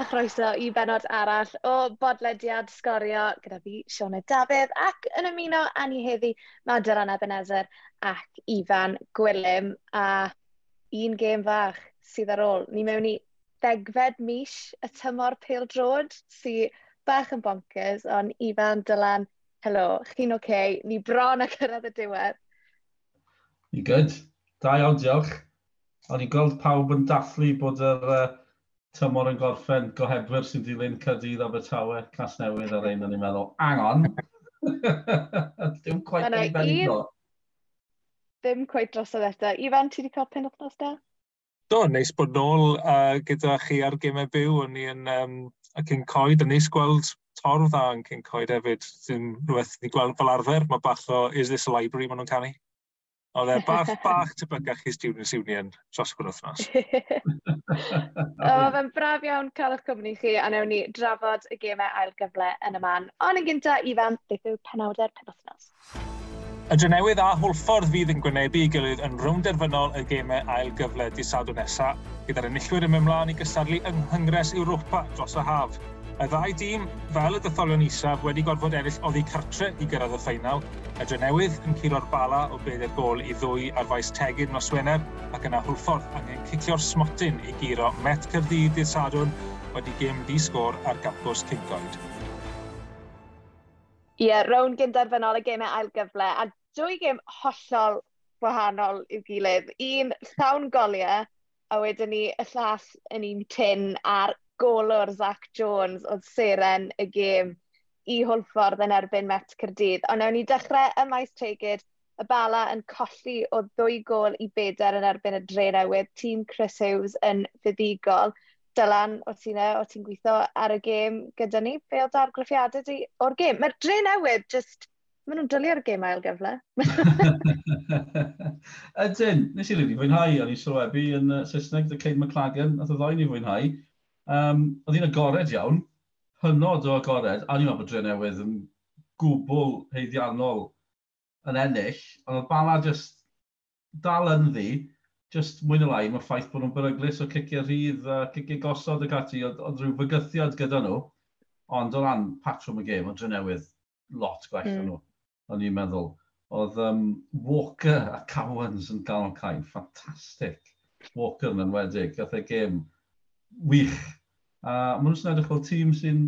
a chroeso i benod arall o bodlediad sgorio gyda fi, Sione Dafydd, ac yn ymuno â ni heddi, mae Madeline Ebenezer ac Ifan Gwilym, a un gêm fach sydd ar ôl. Ni mewn i ddegfed mis y tymor pêl drod sydd bach yn bonkers, ond Ifan, Dylan, helo, chi'n oce, okay? ni bron a cyrraedd y diwedd. Ni gyd. da iawn, diolch. O'n i'n gweld pawb yn dathlu bod yr uh, tymor yn gorffen, gohebwyr sy'n dilyn cydydd Abertawe, cas newydd ar ein, o'n i'n meddwl, hang on. Dim cwaith yn ei benno. Ddim cwaith dros y ddeta. Ifan, ti wedi cael pen othnos da? Do, neis bod nôl uh, gyda chi ar gymau byw. O'n i yn um, cyn coed, a neis gweld torf dda yn cyn coed hefyd. Dim rhywbeth ni gweld fel arfer. Mae bach o Is This a Library maen nhw'n canu. Oedd e bach, bach tebygach i Students Union dros gwrdd wythnos. o, fe'n braf iawn cael eich cwmni chi, a newn ni drafod y gemau ail gyfle yn y man. Ond yn gynta, Ifan, beth yw penawdau'r penwthnos? Y drenewydd a hwlffordd fydd yn gwynebu i gilydd yn rhwng derfynol y gemau ail gyfle di sadw nesaf, gyda'r enillwyr yn mymlaen i gystadlu yng Nghyngres Ewropa dros y haf. Y ddau dîm, fel y dytholion isaf, wedi gorfod ennill oddi cartre i gyrraedd y ffeinal, Y Drenewydd yn curo'r bala o bedair gol i ddwy ar faes tegid nos Wener, ac yna hwlffordd angen cicio'r smotyn i giro met Cyrdydd i'r Sadwn wedi gêm di-sgôr ar gampws Cyngoed. Ie, yeah, rown gynderfynol y gemau ail gyfle, a dwy gêm hollol wahanol i'w gilydd. Un llawn goliau, a wedyn ni y llas yn un tin, a'r golwr Zach Jones oedd seren y gêm i hwlffordd yn erbyn Met Cyrdydd. Ond nawn ni dechrau y maes tegid, y bala yn colli o ddwy gol i bedair yn erbyn y dre newydd. Tîm Chris Hughes yn fuddigol. Dylan, o ti'n e, o ti'n gweithio ar y gêm gyda ni, be o dargraffiadau di o'r gêm? Mae'r dre newydd, just, maen nhw'n dylio'r gêm ail gyfle. Ydyn, nes i rili fwynhau, o'n i'n sylwebu yn uh, Saesneg, The Cade McLagan, nath o ddoen i fwynhau. Um, oedd hi'n agored iawn, hynod o agored, a ni'n meddwl bod dre newydd yn gwbl heiddiannol yn ennill, ond oedd Bala just dal yn ddi, just mwy na lai, mae'r ffaith bod nhw'n beryglis o cicio rhydd a cicio gosod y gati, oedd, oedd rhyw fygythiad gyda nhw, ond o ran patrwm y gêm, oedd dre newydd lot gwell mm. nhw, o'n i'n meddwl. Oedd um, Walker a Cowans yn ganol cael, ffantastig. Walker yn enwedig, gath e gêm wych A maen nhw'n edrych fel tîm sy'n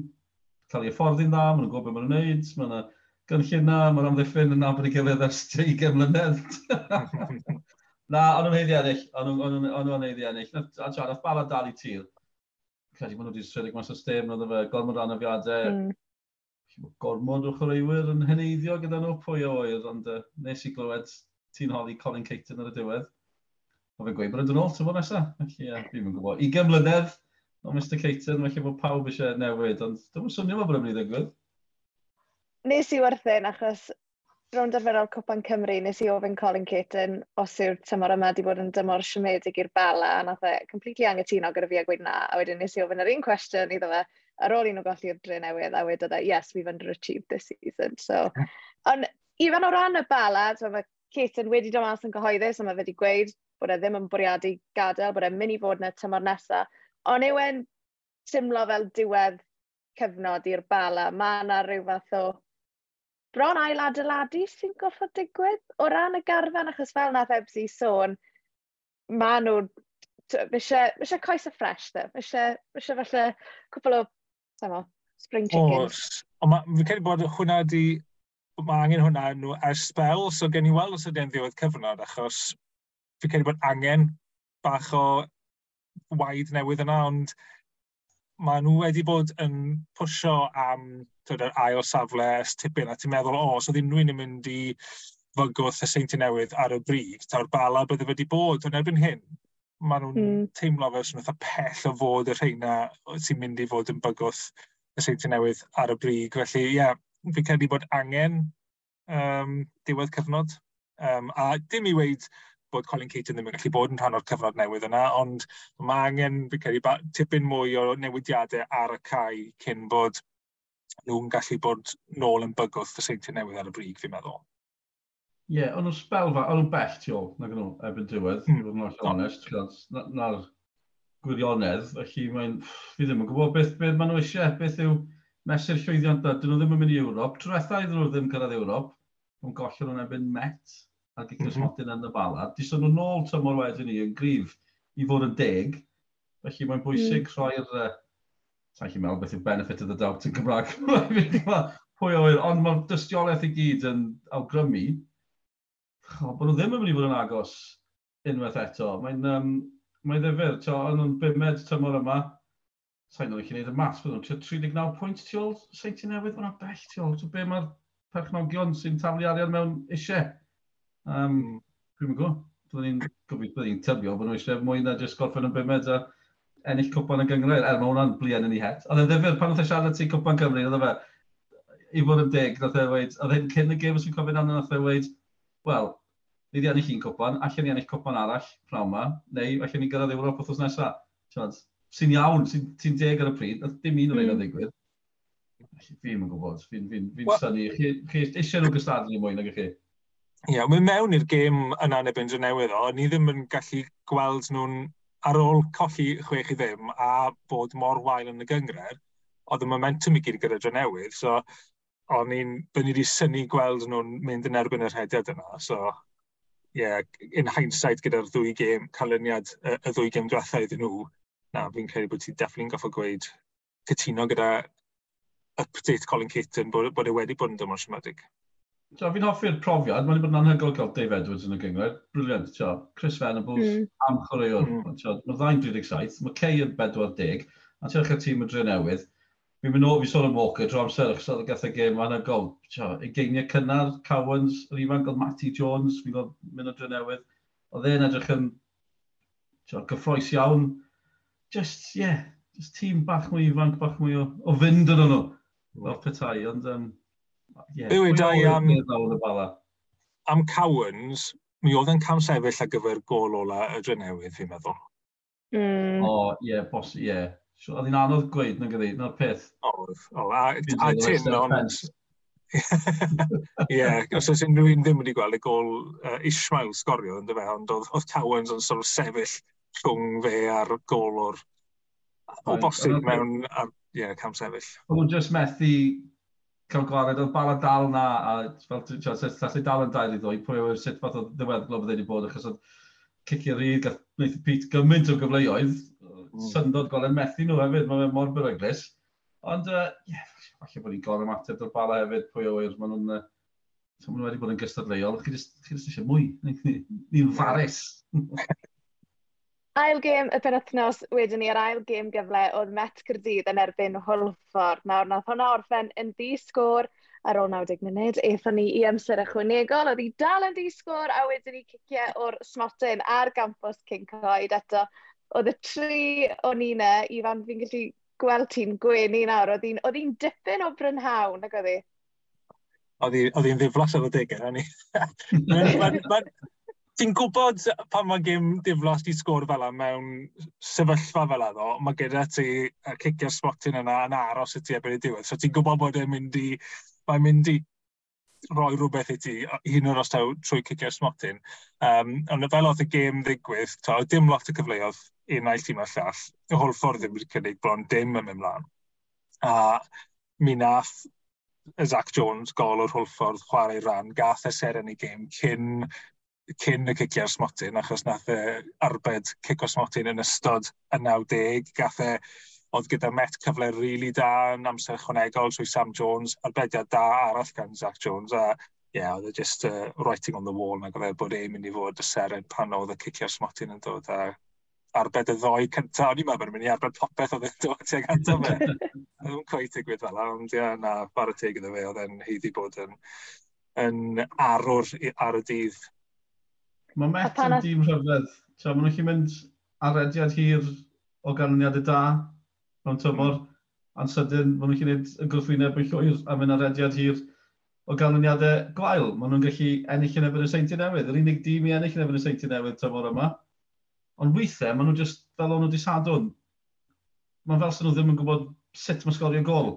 cael ei efforddi'n dda, maen nhw'n gwybod beth maen nhw'n neud, maen nhw'n gynllun na, maen amddiffyn yn nabod i gilydd ers 20 mlynedd. Na, ond nhw'n heiddi ennill, ond nhw'n heiddi ennill. A John, oedd Bala dal i tir. Credu maen nhw wedi sredig mas o stem, oedd fe gormod o anafiadau. Mm. Gormod o chwaraewyr yn heneiddio gyda nhw pwy o oer, ond uh, nes i glywed ti'n holi Colin Caton ar y diwedd. Mae fe'n gweud bod e yn dod yn ôl tyfo nesaf. Felly, yeah, fi'n gwybod. I gymlynedd, o domesticated, mae lle bod pawb eisiau newid, ond dwi'n swnio fel bod yn mynd i ddigwydd. Nes i werthyn achos rownd arferol Cwpan Cymru, nes i ofyn Colin Caton os yw'r tymor yma wedi bod yn dymor siomedig i'r bala, a nath e completely angytuno gyda fi a gweud na, a wedyn nes i ofyn yr un cwestiwn iddo fe, ar ôl i nhw golli'r dre newydd, a wedodd e, yes, we've underachieved this season. So, ond ifan o ran y bala, so mae Caton wedi dod mas yn cyhoeddus, a mae fe wedi gweud bod e ddim yn bwriadu gadael, bod e'n mynd i fod yna tymor nesaf, Ond yw e'n timlo fel diwedd cyfnod i'r bala, mae yna rhyw fath o bron ail adeiladu sy'n goffod digwydd o ran y garfan, achos fel nath Ebsi sôn, mae nhw, eisiau coes y ffres, dde. Eisiau falle cwpl o, mo, spring chickens. Ond fi'n credu bod hwnna di, mae angen hwnna nhw ers spel, so gen i weld os ydy'n ddiwedd cyfnod, achos fi'n credu bod angen bach o waid newydd yna, ond mae nhw wedi bod yn pwysio am yr ail safle tipyn, a ti'n meddwl, o, oh, so ddim nhw'n mynd i fygwth y seinti newydd ar y brig, ta'r bala bydde wedi bod yn erbyn hyn. Mae nhw'n mm. teimlo fel sy'n eitha pell o fod y rheina sy'n mynd i fod yn bygwth y seinti newydd ar y brig. Felly, ie, yeah, fi'n credu bod angen um, diwedd cyfnod. Um, a dim i weid bod Colin Caton ddim yn gallu bod yn rhan o'r cyfnod newydd yna, ond mae angen, fi'n credu, tipyn mwy o newidiadau ar y cae cyn bod nhw'n gallu bod nôl yn bygwth y seintiau newydd ar y brig, fi'n meddwl. Ie, yeah, ond nhw'n spel fa, ond nhw'n bell ti ôl, nag nhw, erbyn diwedd, mm. i fod yn oll onest, na'r gwirionedd, felly mae'n, fi ddim yn gwybod beth, beth maen nhw eisiau, beth yw mesur llwyddiant da, dyn nhw ddim yn mynd i Ewrop, trwethau iddyn nhw ddim cyrraedd Ewrop, nhw'n gollon nhw'n ebyn Met, a di cysmodyn mhm. mm -hmm. yn y bala. Di sôn nhw'n ôl tymor wedyn ni yn grif i fod yn deg, felly mae'n bwysig mm. rhoi'r... Uh, Sa'n chi'n meddwl beth yw benefit of the doubt yn Gymraeg. Pwy oer, ond mae'r dystiolaeth i gyd yn awgrymu. O, bod nhw ddim yn mynd i fod yn agos unwaith eto. Mae'n um, mae ddifur, to, yn o'n bumed tymor yma, sa'n nhw'n gallu gwneud y mas, bod nhw'n 39 pwynt tu ôl, sa'n ti newydd, mae'n bell tu ôl. So be mae'r perchnogion sy'n taflu arian mewn eisiau? Um, hmm. Dwi'n mynd gwybod, byddwn ni'n gobeithio byddwn ni'n tybio bod nhw eisiau mwy na jyst gorffen yn bimed a ennill cwpan yn gyngrair, er mae hwnna'n blien yn ei het. Ond y ddifur, pan oedd e siarad ti cwpan Cymru, oedd e fe, i fod yn deg, oedd e weid, oedd e'n cyn y gym os fi'n cofyn anna, oedd e weid, wel, ni wedi ennill un cwpan, allan ni ennill cwpan arall prawn ma, neu allan ni gyrraedd Ewrop wrthos nesaf. Siarad, sy'n iawn, sy'n sy deg ar y pryd, oedd dim un o'r un o hmm. ddigwydd. Fi'n gwybod, fi'n fi, fi, fi syni, chi, chi eisiau nhw gystadlu mwy nag chi. Ie, yeah, mynd mewn i'r gêm yna neu Benjo newydd o, ni ddim yn gallu gweld nhw'n ar ôl colli chwech i ddim a bod mor wael yn y gyngred, oedd y momentum i gyd gyda dro newydd, so o'n i'n, byddwn i wedi syni gweld nhw'n mynd yn erbyn yr hediad yna, so ie, yeah, in hindsight gyda'r ddwy gêm, canlyniad y, y ddwy gêm diwethaf iddyn nhw, na, fi'n credu bod ti'n defnyddio'n goffo gweud cytuno gyda update Colin Caton bod, bod e wedi bod yn dymor siomedig. Tio, fi'n hoffi'r profiad, mae'n bod yn anhygol cael Dave Edwards yn y gyngred. Briliant, tio. Chris Venables, mm. am chwaraewr. Mm. Mae'r ddain 37, mae Cey yn 40, a ti'n eich tîm y dre newydd. Fi'n mynd o, fi sôn am Walker, drwy amser, achos oedd gath y gêm anhygoel. Tio, y geiniau cynnar, Cowans, yr ifanc oedd Matty Jones, fi'n gweld mynd o dre newydd. Oedd e'n edrych yn tio, gyffroes iawn. Just, yeah, just tîm bach mwy ifanc, bach mwy o, o fynd yn nhw. Fel petai, ond um, Yeah, Be wedi am... Am Cawens, mi oedd yn cam sefyll ar gyfer gol ola y drenewydd, fi'n meddwl. Mm. O, oh, ie, yeah, bos, ie. Yeah. So, oedd hi'n anodd gweud na gyda, na'r peth. Oedd, o, a, a Tim, ond... Ie, os oes unrhyw un ddim wedi gweld y gol uh, Ishmael sgorio, ynddo fe, ond oedd, oedd Cawens yn sort of sefyll rhwng fe a'r gol o'r... O bosib mewn ar, ie, yeah, cam sefyll. Oedd o'n just methu cael gwared oedd bal dal na, a fel ti'n siarad, dal yn dair i ddwy, pwy o'r sut fath o ddiweddglo bydd wedi bod, achos oedd cicio ryd, gath wneud Pete gymaint o gyfleoedd, mm. syndod golen methu nhw hefyd, mae'n mor beryglis. Ond, ie, uh, yeah, falle bod ni'n gorau ymateb o'r bala hefyd, pwy oedd, maen nhw'n... Uh, Mae nhw wedi bod yn gystadleuol, chi jyst eisiau mwy, ni'n farus. ail gêm y penwthnos, wedyn ni ar ail gêm gyfle oedd Met Cyrdydd yn erbyn Hwlffordd. Nawr, nath hwnna orffen yn di-sgôr ar ôl 90 munud. Eithon ni i amser ychwanegol, oedd hi dal yn di-sgôr a wedyn ni ciciau o'r smotyn ar gampos King Coed eto. Oedd y tri o'n i na, Ifan, fi'n gallu gweld ti'n gwenu nawr, oedd hi'n dipyn o brynhawn, nag oedd hi? Oedd hi'n ddiflas ar y degau, hynny. Mae'n Fi'n gwybod pan mae gym diflas di sgwr fel yna mewn sefyllfa fel yna, mae gyda ti uh, cicio'r spotyn yna yn aros i ti ebyn i diwedd. So ti'n gwybod bod e'n mynd i, mae'n mynd i roi rhywbeth i ti, hyn o'r os taw trwy cicio'r smotyn. Um, ond fel oedd y gêm ddigwydd, to, dim lot o cyfleoedd un aill tîm a llall. Y holl ffordd ddim wedi cynnig bron dim yn mynd mlaen. A mi nath Zach Jones gol o'r holl ffordd chwarae ran, gath y seren i gêm cyn cyn y cicio smotyn, achos nath e arbed cico smotyn yn ystod y 90, gath e, oedd gyda Met cyfle rili really da yn amser chwanegol trwy Sam Jones, arbediad da arall gan Zach Jones, a ie, yeah, oedd e just uh, writing on the wall na gyfer e bod e'n mynd i fod y seren pan oedd y cicio'r smotyn yn dod, a arbed y ddoi cyntaf, o'n i'n meddwl bod yn mynd i arbed popeth oedd e'n dod tuag ato fe. Oedd yn cweith y gwyd fel, ond ie, na, bar y teg iddo fe, oedd e'n heiddi bod yn, yn arwr ar y dydd Mae Met yn dîm rhyfedd. Mae nhw'n gallu mynd arediad hir o ganlyniadau da mewn tymor, mm. a'n sydyn maen nhw'n gallu gwneud y gwrthwyneb yn llwyr a mynd arediad hir o ganlyniadau gwael. Maen nhw'n gallu ennill yn efo'r seinti newydd. Yr unig dîm i ennill yn efo'r seinti newydd tymor yma. Ond weithiau, maen nhw just fel o'n nhw di sadwn. Mae'n fel sy'n nhw ddim yn gwybod sut mae sgorio gol.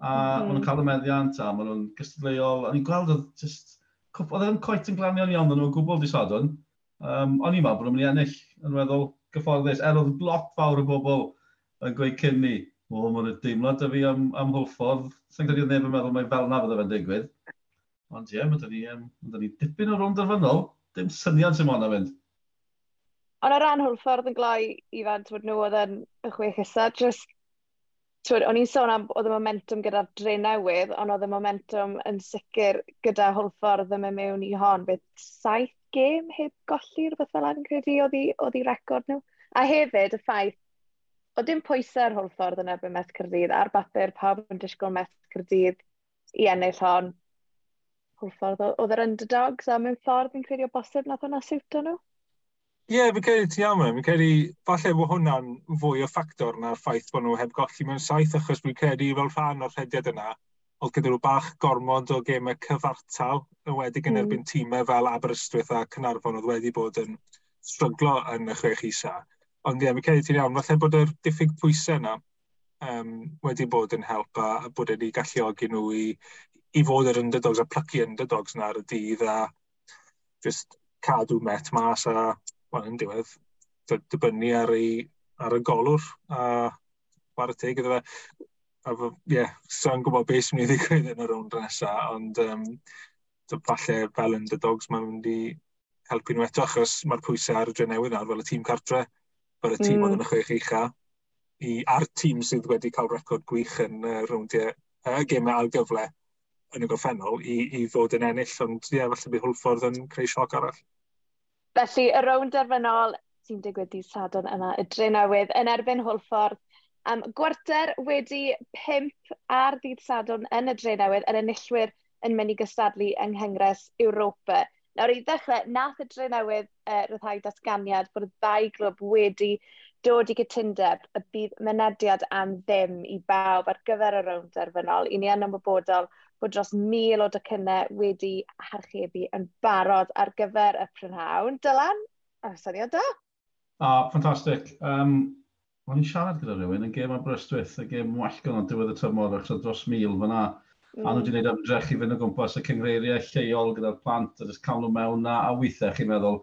A mm. maen nhw'n mm. cael y meddiant a maen nhw'n gystadleuol. A ni'n gweld oedd just oedd e'n coet yn glanio'n iawn nhw nhw'n gwybod di sadwn. Um, o'n i'n meddwl bod nhw'n mynd i ennill yn weddol gyfforddus. Er oedd lot fawr o bobl yn gweud cyn ni, o, mae'n deimlad dy fi am, am hwlffordd. Sa'n credu oedd neb yn meddwl mai fel na fydde fe'n digwydd. Ond ie, yeah, mae ni, um, ni dipyn o rwnd derfynol, dim syniad sy'n mwyn fynd. Ond o ran hwlffordd yn gloi i fan, ti'n nhw oedd yn y chwech isa, just twyd, o'n i'n sôn am oedd y momentum gyda'r dre newydd, ond oedd y momentum yn sicr gyda hwlffordd ddim yn mewn i hon, bydd saith gêm heb golli rhywbeth fel yn credu oedd i record nhw. A hefyd y ffaith, oedd dim pwysau'r hwlffordd yn erbyn Meth Cyrdydd, ar bapur pawb yn disgwyl Meth Cyrdydd i ennill hon. Hwlffordd oedd yr underdogs, a mewn ffordd yn credu o bosib nath hwnna siwto nhw? Ie, yeah, fi'n credu ti am e. Fi'n credu, falle bod hwnna'n fwy o ffactor na'r ffaith bod nhw heb golli mewn saith, achos fi'n credu fel rhan o'r rhediad yna, oedd gyda nhw bach gormod o gemau cyfartal, yn wedi yn erbyn mm. tîmau fel Aberystwyth a Cynarfon oedd wedi bod yn stryglo yn y chwech isa. Ond ie, yeah, fi'n credu ti'n iawn, falle bod yr diffyg pwysau yna um, wedi bod yn help a, a bod wedi galluogi nhw i, i fod yr underdogs a plygu underdogs na ar y dydd a just cadw met mas a wel, yn diwedd, dibynnu ar, ei, ar y golwr a war y teg iddo fe. A ie, yeah, sa'n gwybod beth sy'n mynd i ddigwydd yn y rownd nesaf, ond um, falle fel yn the dogs mae'n mynd i helpu nhw eto, achos mae'r pwysau ar y dre newydd nawr fel y tîm cartre, fel y tîm mm. oedd yn y chwech ucha, i, a'r tîm sydd wedi cael record gwych yn uh, rowndiau, y gemau al gyfle yn y goffennol i, i fod yn ennill, ond ie, yeah, falle bydd Hwlffordd yn creu sioc arall. Felly, y rownd derfynol sy'n digwydd dydd Sadwn yma, y dre newydd, yn erbyn Hwlffordd. Um, gwarter wedi pimp ar ddydd Sadwn yn y dre newydd, yr enillwyr yn mynd i gystadlu yng Nghyngres Ewropa. Nawr i ddechrau, nath y dre newydd uh, ryddhau datganiad bod y ddau glwb wedi dod i gytundeb y bydd mynediad am ddim i bawb ar gyfer y rownd derfynol. I ni yn ymwybodol bod dros mil o docynnau wedi harchebu yn barod ar gyfer y prynhawn. Dylan, syniad da? Ah, ffantastig. Um, O'n i'n siarad gyda rhywun yn gêm Aberystwyth, y gêm wallgon o diwedd y tymor, achos dros mil fyna. Mm. A nhw mm. wedi gwneud ymdrech i fynd o gwmpas y cyngreiriau lleol gyda'r plant, a jyst cael nhw mewn na, a weithiau chi'n meddwl,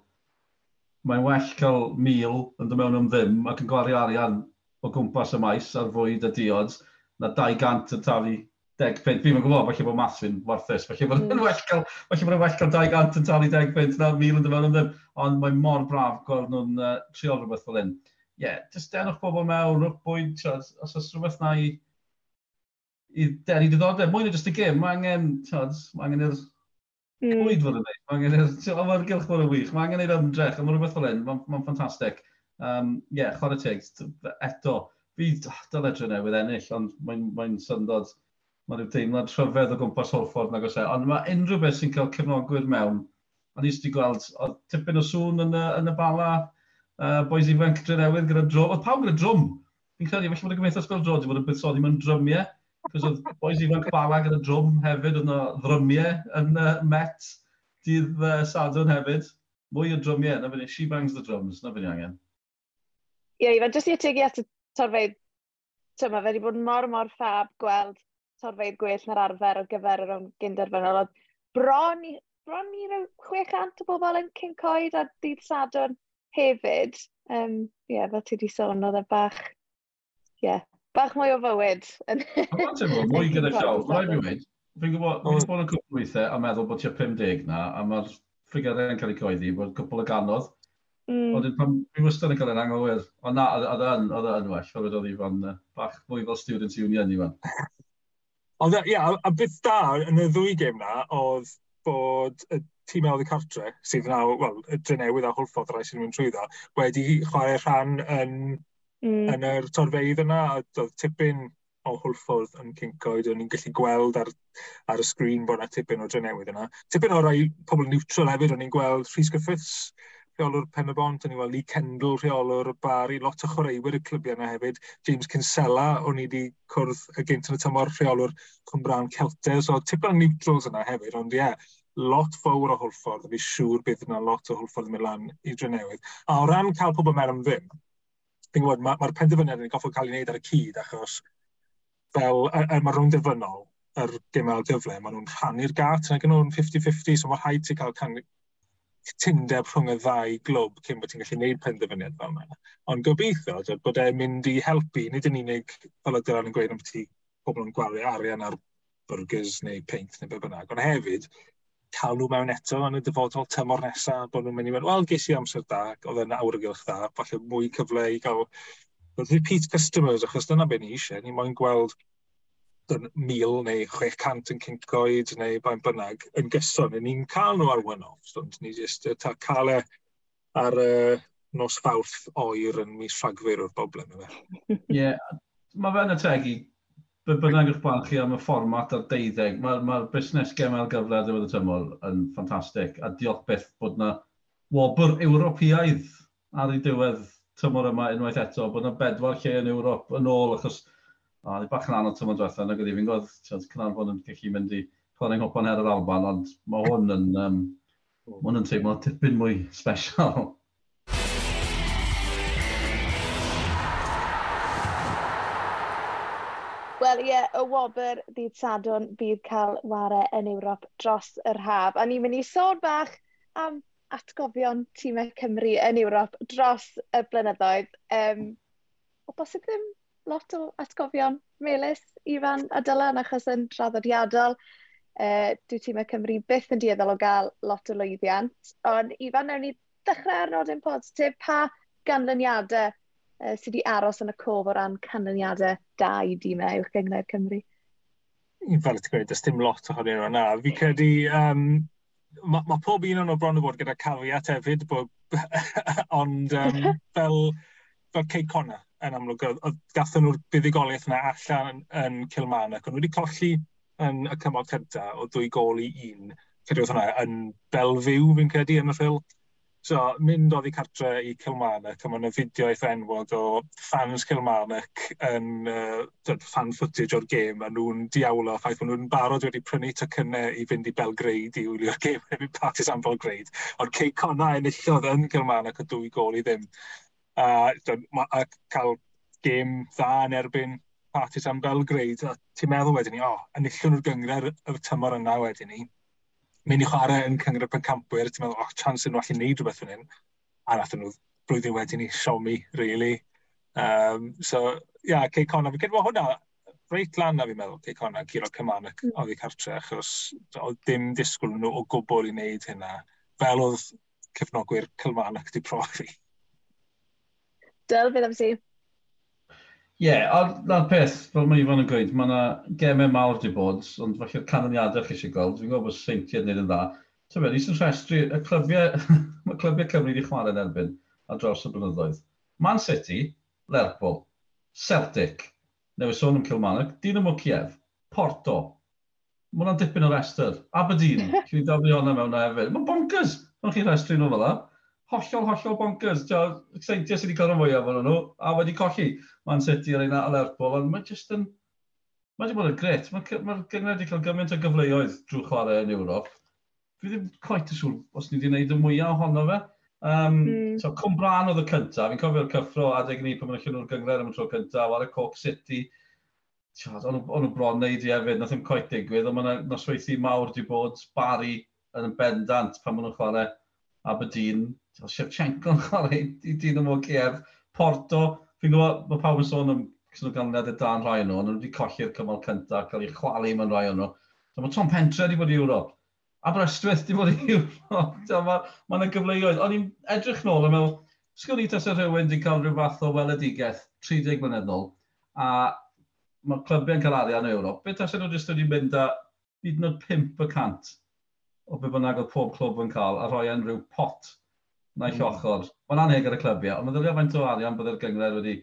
mae'n well cael mil yn dod mewn am ddim ac yn gwario arian o gwmpas y maes ar fwyd y diods na 200 yn talu deg pint. Fi'n gwybod, falle bod Mathin mm. warthus. Falle bod yn well cael, falle bod yn well cael 200 yn talu deg pint na mil yn dyfod yn Ond mae mor braf gweld nhw'n uh, trio rhywbeth fel hyn. Ie, yeah, jyst denwch bobl mewn, rwch bwyd, os oes rhywbeth na i, i denu diddordeb. Mwy na jyst y gym, mae angen, tiod, mae angen i'r mm. bwyd fod yn ei. Mae angen i'r, tiod, mae'r gylch fod yn wych, mae angen i'r ymdrech, a mae rhywbeth fel hyn, mae'n ma ffantastig. Ie, Um, ie, yeah, chwarae teg, eto, fi dylai drwy newydd ennill, ond mae'n mae syndod Mae rhyw deimlad rhyfedd o gwmpas Holford nag oes e. Ond mae unrhyw beth sy'n cael cefnogwyr mewn. A ni wedi gweld, oedd tipyn o sŵn yn y, yn y bala, uh, boes ifanc drenewydd gyda drwm. Oedd pawb gyda drwm. Fi'n credu, felly bod y gymaint o sgol drwm wedi bod yn buddsoddi mewn drymiau. Cos oedd boes ifanc bala gyda drwm hefyd, oedd yna ddrymiau yn uh, Met dydd uh, Sadwn hefyd. Mwy o drymiau, na fyny, she bangs the drums, na fyny angen. Ie, yeah, Ifan, jyst i ategu at y torfeidd tyma, fe wedi bod mor, mor ffab gweld torfeidd gwell na'r arfer ar gyfer yr gynderfynol, oedd bron i, bron i ryw 600 o bobl yn cyn coed a dydd sadwrn hefyd. Ie, Um, yeah, fel ti wedi sôn, oedd e bach, yeah, bach mwy o fywyd. Mae'n teimlo, mwy gyda llaw, mae'n rhaid i wneud. Fi'n gwybod, mae'n bod yn cwpl weithiau a meddwl bod ti'n 50 na, a mae'r ffigurau yn cael ei coeddi, bod cwpl y ganodd. Mm. Ond pan fi wastad yn cael ei anghywir, ond na, oedd yn, oedd yn well, fel oedd oedd i fan, bach mwy fel student union i fan. Ond ie, yeah, a beth da yn y ddwy gêm na oedd bod y tîm oedd y cartre, sydd yna, wel, y Drenewydd a hwlffodd rai sy'n mynd trwy dda, wedi chwarae rhan yn, mm. yn yr torfeidd yna, a oedd tipyn o hwlffodd yn cyncoed, o'n i'n gallu gweld ar, ar y sgrin bod yna tipyn o Drenewydd yna. Tipyn o rai pobl neutral hefyd, o'n i'n gweld Rhys Griffiths, rheolwr Pen y Bont, o'n i weld Lee Kendall, rheolwr Bari, lot o chwaraewyr y clybiau yna hefyd. James Kinsella, o'n i wedi cwrdd y gynt yn y tymor rheolwr Cwmbran Celtes, So, tipyn o neutrals yna hefyd, ond ie, yeah, lot fawr o hwlffordd, a fi siŵr bydd yna lot o hwlffordd yn mynd lan i Drenewydd. A o ran cael pobl mewn am ddim, fi'n gwybod, mae'r ma, penderfyniad yn goffo cael ei wneud ar y cyd, achos fel y, y, mae'r rhwng dyfynol, yr gymau gyfle, maen nhw'n rhannu'r gat yna gynnu nhw'n 50-50, so mae rhaid ti cael cytundeb rhwng y ddau glwb cyn bod ti'n gallu gwneud penderfyniad fel yna. Ond gobeithio dod bod e'n mynd i helpu, nid yn unig fel y dylan yn gweud am ti pobl yn gwario arian ar burgers neu paint neu be bynnag, ond hefyd cael nhw mewn eto yn y dyfodol tymor nesaf, bod nhw'n mynd i mewn, wel, ges i amser da, oedd yn awrgylch da, falle mwy cyfle i gael repeat customers, achos dyna beth ni eisiau, ni moyn gweld mil neu 600 yn cyncoed neu bain bynnag yn gyson. Yn ni'n cael nhw ar one-offs, ond ni jyst ta cael e ar uh, nos fawrth oer yn mis Rhagfyr o'r broblem yma. Ie, yeah, mae fe'n tegu, be bynnag eich barn chi am y fformat ar deuddeg, mae'r ma, ma busnes gemel gyfle ddiwedd y tymor yn ffantastig, a diolch beth bod yna wobr Ewropeaidd ar ei diwedd tymor yma unwaith eto, bod yna bedwar lle yn Ewrop yn ôl, achos A ni bach yn anodd tymor diwetha, nag oedd i fi'n gwybod, Cynarfon yn gallu mynd i chwarae'n hopan er yr Alban, ond mae hwn yn, um, hwn yn teimlo tipyn mwy special. Wel ie, yeah, y wobr dydd Sadwn bydd cael ware yn Ewrop dros yr haf. A ni'n mynd i sôn bach am atgofion tîmau Cymru yn Ewrop dros y blynyddoedd. Um, o bosib ddim lot o atgofion melus ifan a Dylan achos yn traddodiadol. Uh, dwi tîm y Cymru byth yn dieddol o gael lot o lwyddiant, ond Ifan, newn ni ddechrau ar nodyn positif pa ganlyniadau uh, sydd wedi aros yn y cof o ran canlyniadau da i dîmau i'w gyngor Cymru? Fel ti'n gweud, does dim lot ohonyn nhw yna. Fi credu, um, mae ma pob un o'n o bron o fod gyda cafiat hefyd, bod, ond um, fel, fel Cey Connor, yn amlwg, oedd gathen nhw'r buddigoliaeth yna allan yn, yn Cilmanac, ond wedi colli yn y cymod cynta o dwy gol i un, credu oedd hwnna yn Belfiw fi'n credu yn y ffil. So, mynd oedd i cartre i Kilmarnock, a mae'n y fideo eith enwog o fans Kilmarnock yn uh, fan footage o'r gêm, a nhw'n diawlo, ffaith bod nhw'n barod wedi prynu tocynnau i fynd i Belgrade i wylio'r gêm, efo'n partis am Belgrade, ond Ceiconau enillodd yn Kilmarnock o dwy gol i ddim a, a cael gêm dda yn erbyn Partisan Belgrade, a ti'n meddwl wedyn ni, o, oh, enillwn nhw'r gyngor yr tymor yna wedyn ni, mynd i chwarae yn cyngor y pencampwyr, ti'n meddwl, o, oh, chans yn nhw allu neud rhywbeth fan hyn, a nath nhw blwyddyn wedyn ni, siomi, really. Um, so, ia, yeah, Cey Connor, fi gydwa hwnna, reit lan na fi'n meddwl, Cey Connor, Ciro Cymanec, mm. oedd i cartre, achos oedd dim disgwyl nhw o gwbl i wneud hynna, fel oedd cefnogwyr Cymanec di profi. Dyl, beth am si? Ie, yeah, a'r peth, fel mae Ifan yn gweud, mae yna gemau mawr di bod, ond falle'r canlyniadau chi eisiau gweld, dwi'n gwybod bod seintiau yn neud yn dda. Ta fe, ni'n rhestru, y clybiau, mae clybiau Cymru wedi chwarae yn erbyn a dros y blynyddoedd. Man City, Lerpwl, Celtic, newid sôn am Kilmarnock, Dinamo Kiev, Porto, mae hwnna'n dipyn o restr, Aberdeen, chi'n daflu hwnna mewn na hefyd. Mae'n bonkers, mae'n chi'n restru nhw fel yna hollol, hollol bonkers. Excited sydd wedi cael rhan fwyaf o'n nhw, a wedi colli Man City ar un a Lerpol, ond mae jyst yn... Mae wedi bod yn gret. Mae'r ma gyngred wedi cael gymaint o gyfleoedd drwy chwarae yn Ewrop. Fi ddim quite y siŵr os ni wedi gwneud y mwyaf ohono fe. Um, mm. So, Cwmbran oedd y cyntaf. Fi'n cofio'r cyffro adeg ni pan mae'n allan o'r gyngred am y tro cyntaf, ar y Cork City. O'n nhw bron neud i hefyd, nath ddim coet digwydd, ond mae'n nosweithi mawr wedi bod Barry yn bendant pan maen nhw'n chwarae Aberdeen, Shevchenko yn chwarae i dyn o Kiev, Porto, fi'n gwybod, mae pawb yn sôn am cysnoganliad y dan rhai nhw, ond nhw wedi colli'r cymal cyntaf, cael eu chwalu mewn rhai nhw. So mae Tom Pentre wedi bod i Ewrop, Aberystwyth wedi bod i Ewrop, mae ma yna gyfleoedd. Ond i'n edrych nôl a meddwl, sgwn i tas y rhywun wedi cael rhyw fath o weledigaeth 30 mlynedd nôl, a mae clybiau'n cael arian o Ewrop, beth tas nhw jyst wedi mynd â hyd yn oed 5% o be bynnag oedd pob clwb yn cael a rhoi yn rhyw pot naill mm. ochr. Mae'n anheg ar y clybiau, ond mae'n ddylio faint o arian byddai'r gyngred wedi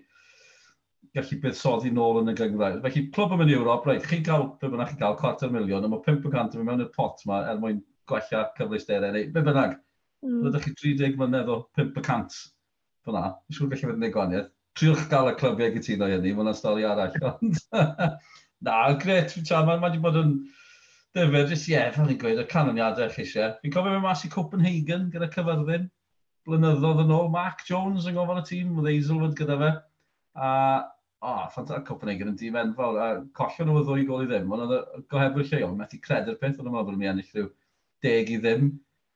gallu buddsoddi nôl yn y gyngred. Felly, clwb yn mynd i Ewrop, rhaid, chi gael, be bynnag chi gael, cwarter miliwn, a mae 5% yn mynd mewn i'r pot yma er mwyn gwella cyfleusterau, neu be bynnag. Mm. Byddwch chi 30 mlynedd o 5% fyna, i siŵr gallu fod yn ei gwaniaeth. Triwch gael y clybiau gytuno i hynny, mae hwnna'n stori arall. Na, gret, mae'n ma wedi bod yn... Ma Dyma, jyst ie, fel ni'n gweud, y canlyniadau eisiau. Fi'n cofio fe mas i Copenhagen gyda cyfyrddin, blynyddoedd yn ôl. Mark Jones yn gofal y tîm, oedd Eiselwood gyda fe. A, o, oh, ffantastig, Copenhagen yn dîm enfawr. A collion nhw y ddwy gol i ddim, ond oedd y gohebwyr lleol, methu credu'r peth, ond yn meddwl mi ennill rhyw deg i ddim.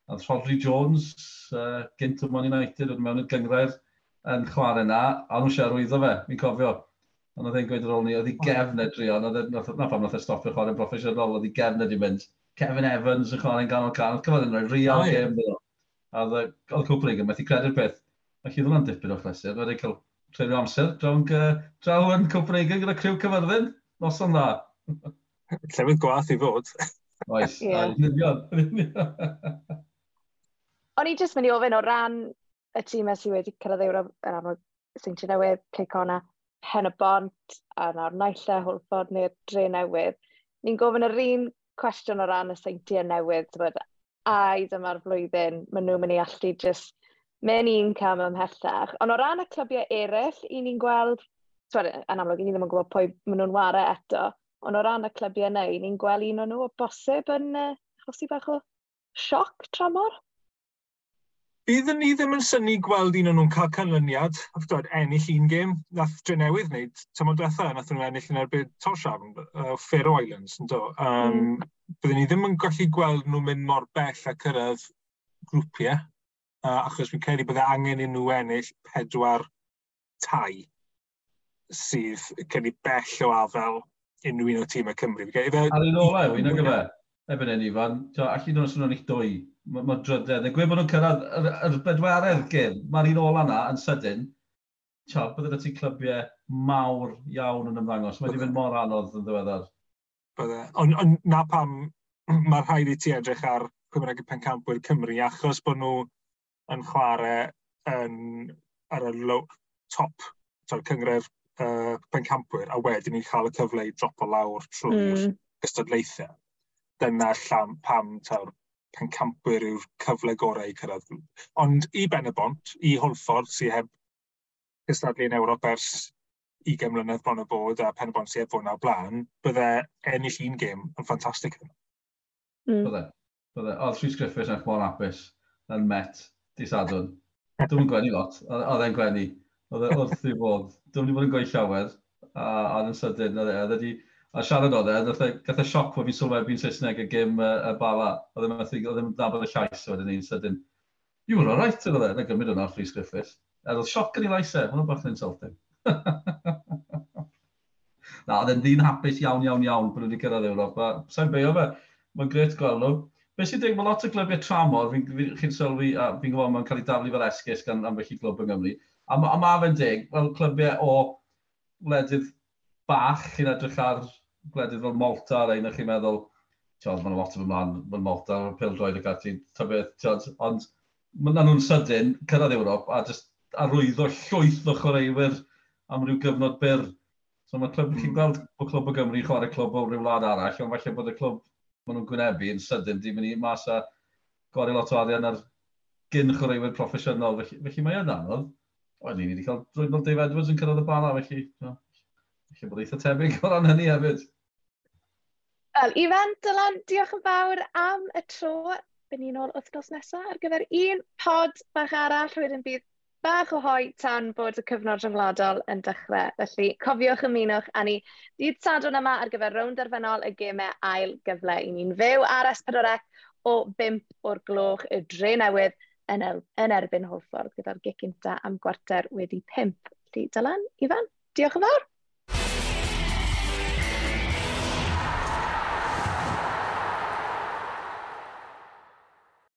A Rodri Jones, uh, gynt o Man United, oedd mewn y gyngrair yn chwarae na, a nhw'n siarwyddo fe, fi'n cofio. Ond oedd e'n gweud ar ôl ni, oedd hi gefn edrio, e- e- na pam nath e stopio chwarae'n broffesiynol, oedd hi gefn edrych mynd. Kevin Evans yn chwarae'n ganol can, oedd cyfod yn rhoi real game bydd. A oedd Cooper Egan, methu credu'r peth. Mae chi ddwn yn dipyn o'r chlesur, wedi cael treulio amser, draw yn Cooper Egan gyda criw cyfyrddin, nos o'n dda. Llefydd gwaith i fod. Oes, union. O'n i jyst mynd i ofyn o ran y tîmau sydd wedi cyrraedd Ewrop yn amlwg Saint Newydd, Cicona, Hen y Bont a nawr naill e, Hwlffordd neu'r Dre Newydd, ni'n gofyn yr un cwestiwn o ran y seintiau newydd, bod ai dyma'r flwyddyn maen nhw'n mynd i allu just mewn un cam ymhellach. Ond o ran y clybiau eraill, i ni'n gweld, twed, yn amlwg, i ni ddim yn gwybod pwy maen nhw'n wario eto, ond o ran y clybiau neu, ni'n gweld un o'n nhw o bosib yn uh, achosi bach o sioc tramor? Byddwn ni ddim yn syni gweld un o'n nhw'n cael canlyniad, a dod, ennill un gêm, nath dre newydd wneud, tymor diwetha, nath nhw'n ennill yn erbyn Tosham, uh, Faroe Islands, yn do. Um, mm. Byddwn ni ddim yn gallu gweld nhw'n mynd mor bell a cyrraedd grwpiau, uh, achos fi'n credu byddai angen i nhw ennill pedwar tai sydd cynnig bell o afel unrhyw un o tîm y Cymru. Ar un ola, un o gyfer? efo'n enni fan, allu nhw'n swnio'n eich dwy. Mae ma drydedd. Y gwybod nhw'n cyrraedd yr, yr bedwaredd gym, mae'r un ola yna yn sydyn, tio, byddai ti clybiau mawr iawn yn ymddangos. Mae wedi mynd mor anodd yn ddiweddar. Bydde. Ond on, na pam mae'r rhaid i ti edrych ar Cymraeg y Pencampwyr Cymru, achos bod nhw yn chwarae yn, ar y low, top, top cyngref uh, pencampwyr, a wedyn i chael y cyfle i drop o lawr trwy'r mm. gystadlaethau dyna llam, pam tawr pencampwyr yw'r cyfle gorau i cyrraedd. Ond i Ben y Bont, i Hwlffordd sydd heb cystadlu yn Ewrop ers 20 mlynedd bron y bod a pen y bont sydd heb fod na blaen, bydde ennill un gêm yn ffantastig. Mm. Bydde. Bydde. Oedd Rhys Griffiths eich mor apus yn met di sadwn. Dwi'n gwenu lot. Oedd e'n gwenu. Oedd e wrth i fod. Dwi'n mynd i fod yn gweithio llawer. A, a yn sydyn, oedd e wedi A siarad oedd e, gath y sioc fod fi'n sylwebu yn Saesneg y gym uh, y bala. Oedd e'n methu, oedd e'n nabod y llais oedd e'n un sydyn. You were alright, oedd e, na gymryd o'n Rhys Griffiths. A oedd sioc yn ei laisau, e, bach yn insulting. na, oedd e'n ddyn hapus iawn, iawn, iawn bod wedi cyrraedd Ewrop. Sa'n beio fe, mae'n gret gweld nhw. Be sy'n dweud, mae lot o glybiau tramor, fi'n fi, fi sylwi, a fi'n gwybod mae'n cael ei daflu fel esgus gan ambell i glwb yng Nghymru. A, a mae fe'n deg, fel clybiau o wledydd bach chi'n edrych ar gwledydd fel Malta, rhaid ein chi'n meddwl, tiod, mae'n lot o ymlaen, mae'n Malta, mae'n pil droed ac ati, tybeth, tiod, ond mae'n nhw'n sydyn, cyrraedd Ewrop, a just arwyddo llwyth o chwaraewyr am ryw gyfnod byr. So mae clwb, mm. chi'n hmm. gweld bod Clwb o Gymru chwarae clwb o ryw wlad arall, ond falle bod y clwb maen nhw'n gwynebu yn sydyn, di mynd i mas a gwario lot o arian ar gyn chwaraewyr proffesiynol, felly, felly mae yna, anodd. Oedden ni wedi cael drwy'n Dave Edwards yn cyrraedd y bala, felly, no, felly bod eitha tebyg o ran hynny hefyd. Wel, Ifan, Dylan, diolch yn fawr am y tro. Byn ni'n ôl wythnos nesaf ar gyfer un pod bach arall. Wedyn bydd bach o hoi tan bod y cyfnod rhyngwladol yn dechrau. Felly, cofiwch ymunwch a ni dydd sadwn yma ar gyfer rownd arfennol y gemau ail gyfle. I ni'n fyw ar S4C o 5 o'r gloch y dre newydd yn, el, yn erbyn Hwlffordd gyda'r gig am gwarter wedi 5. Felly, Dylan, Ifan, diolch yn fawr.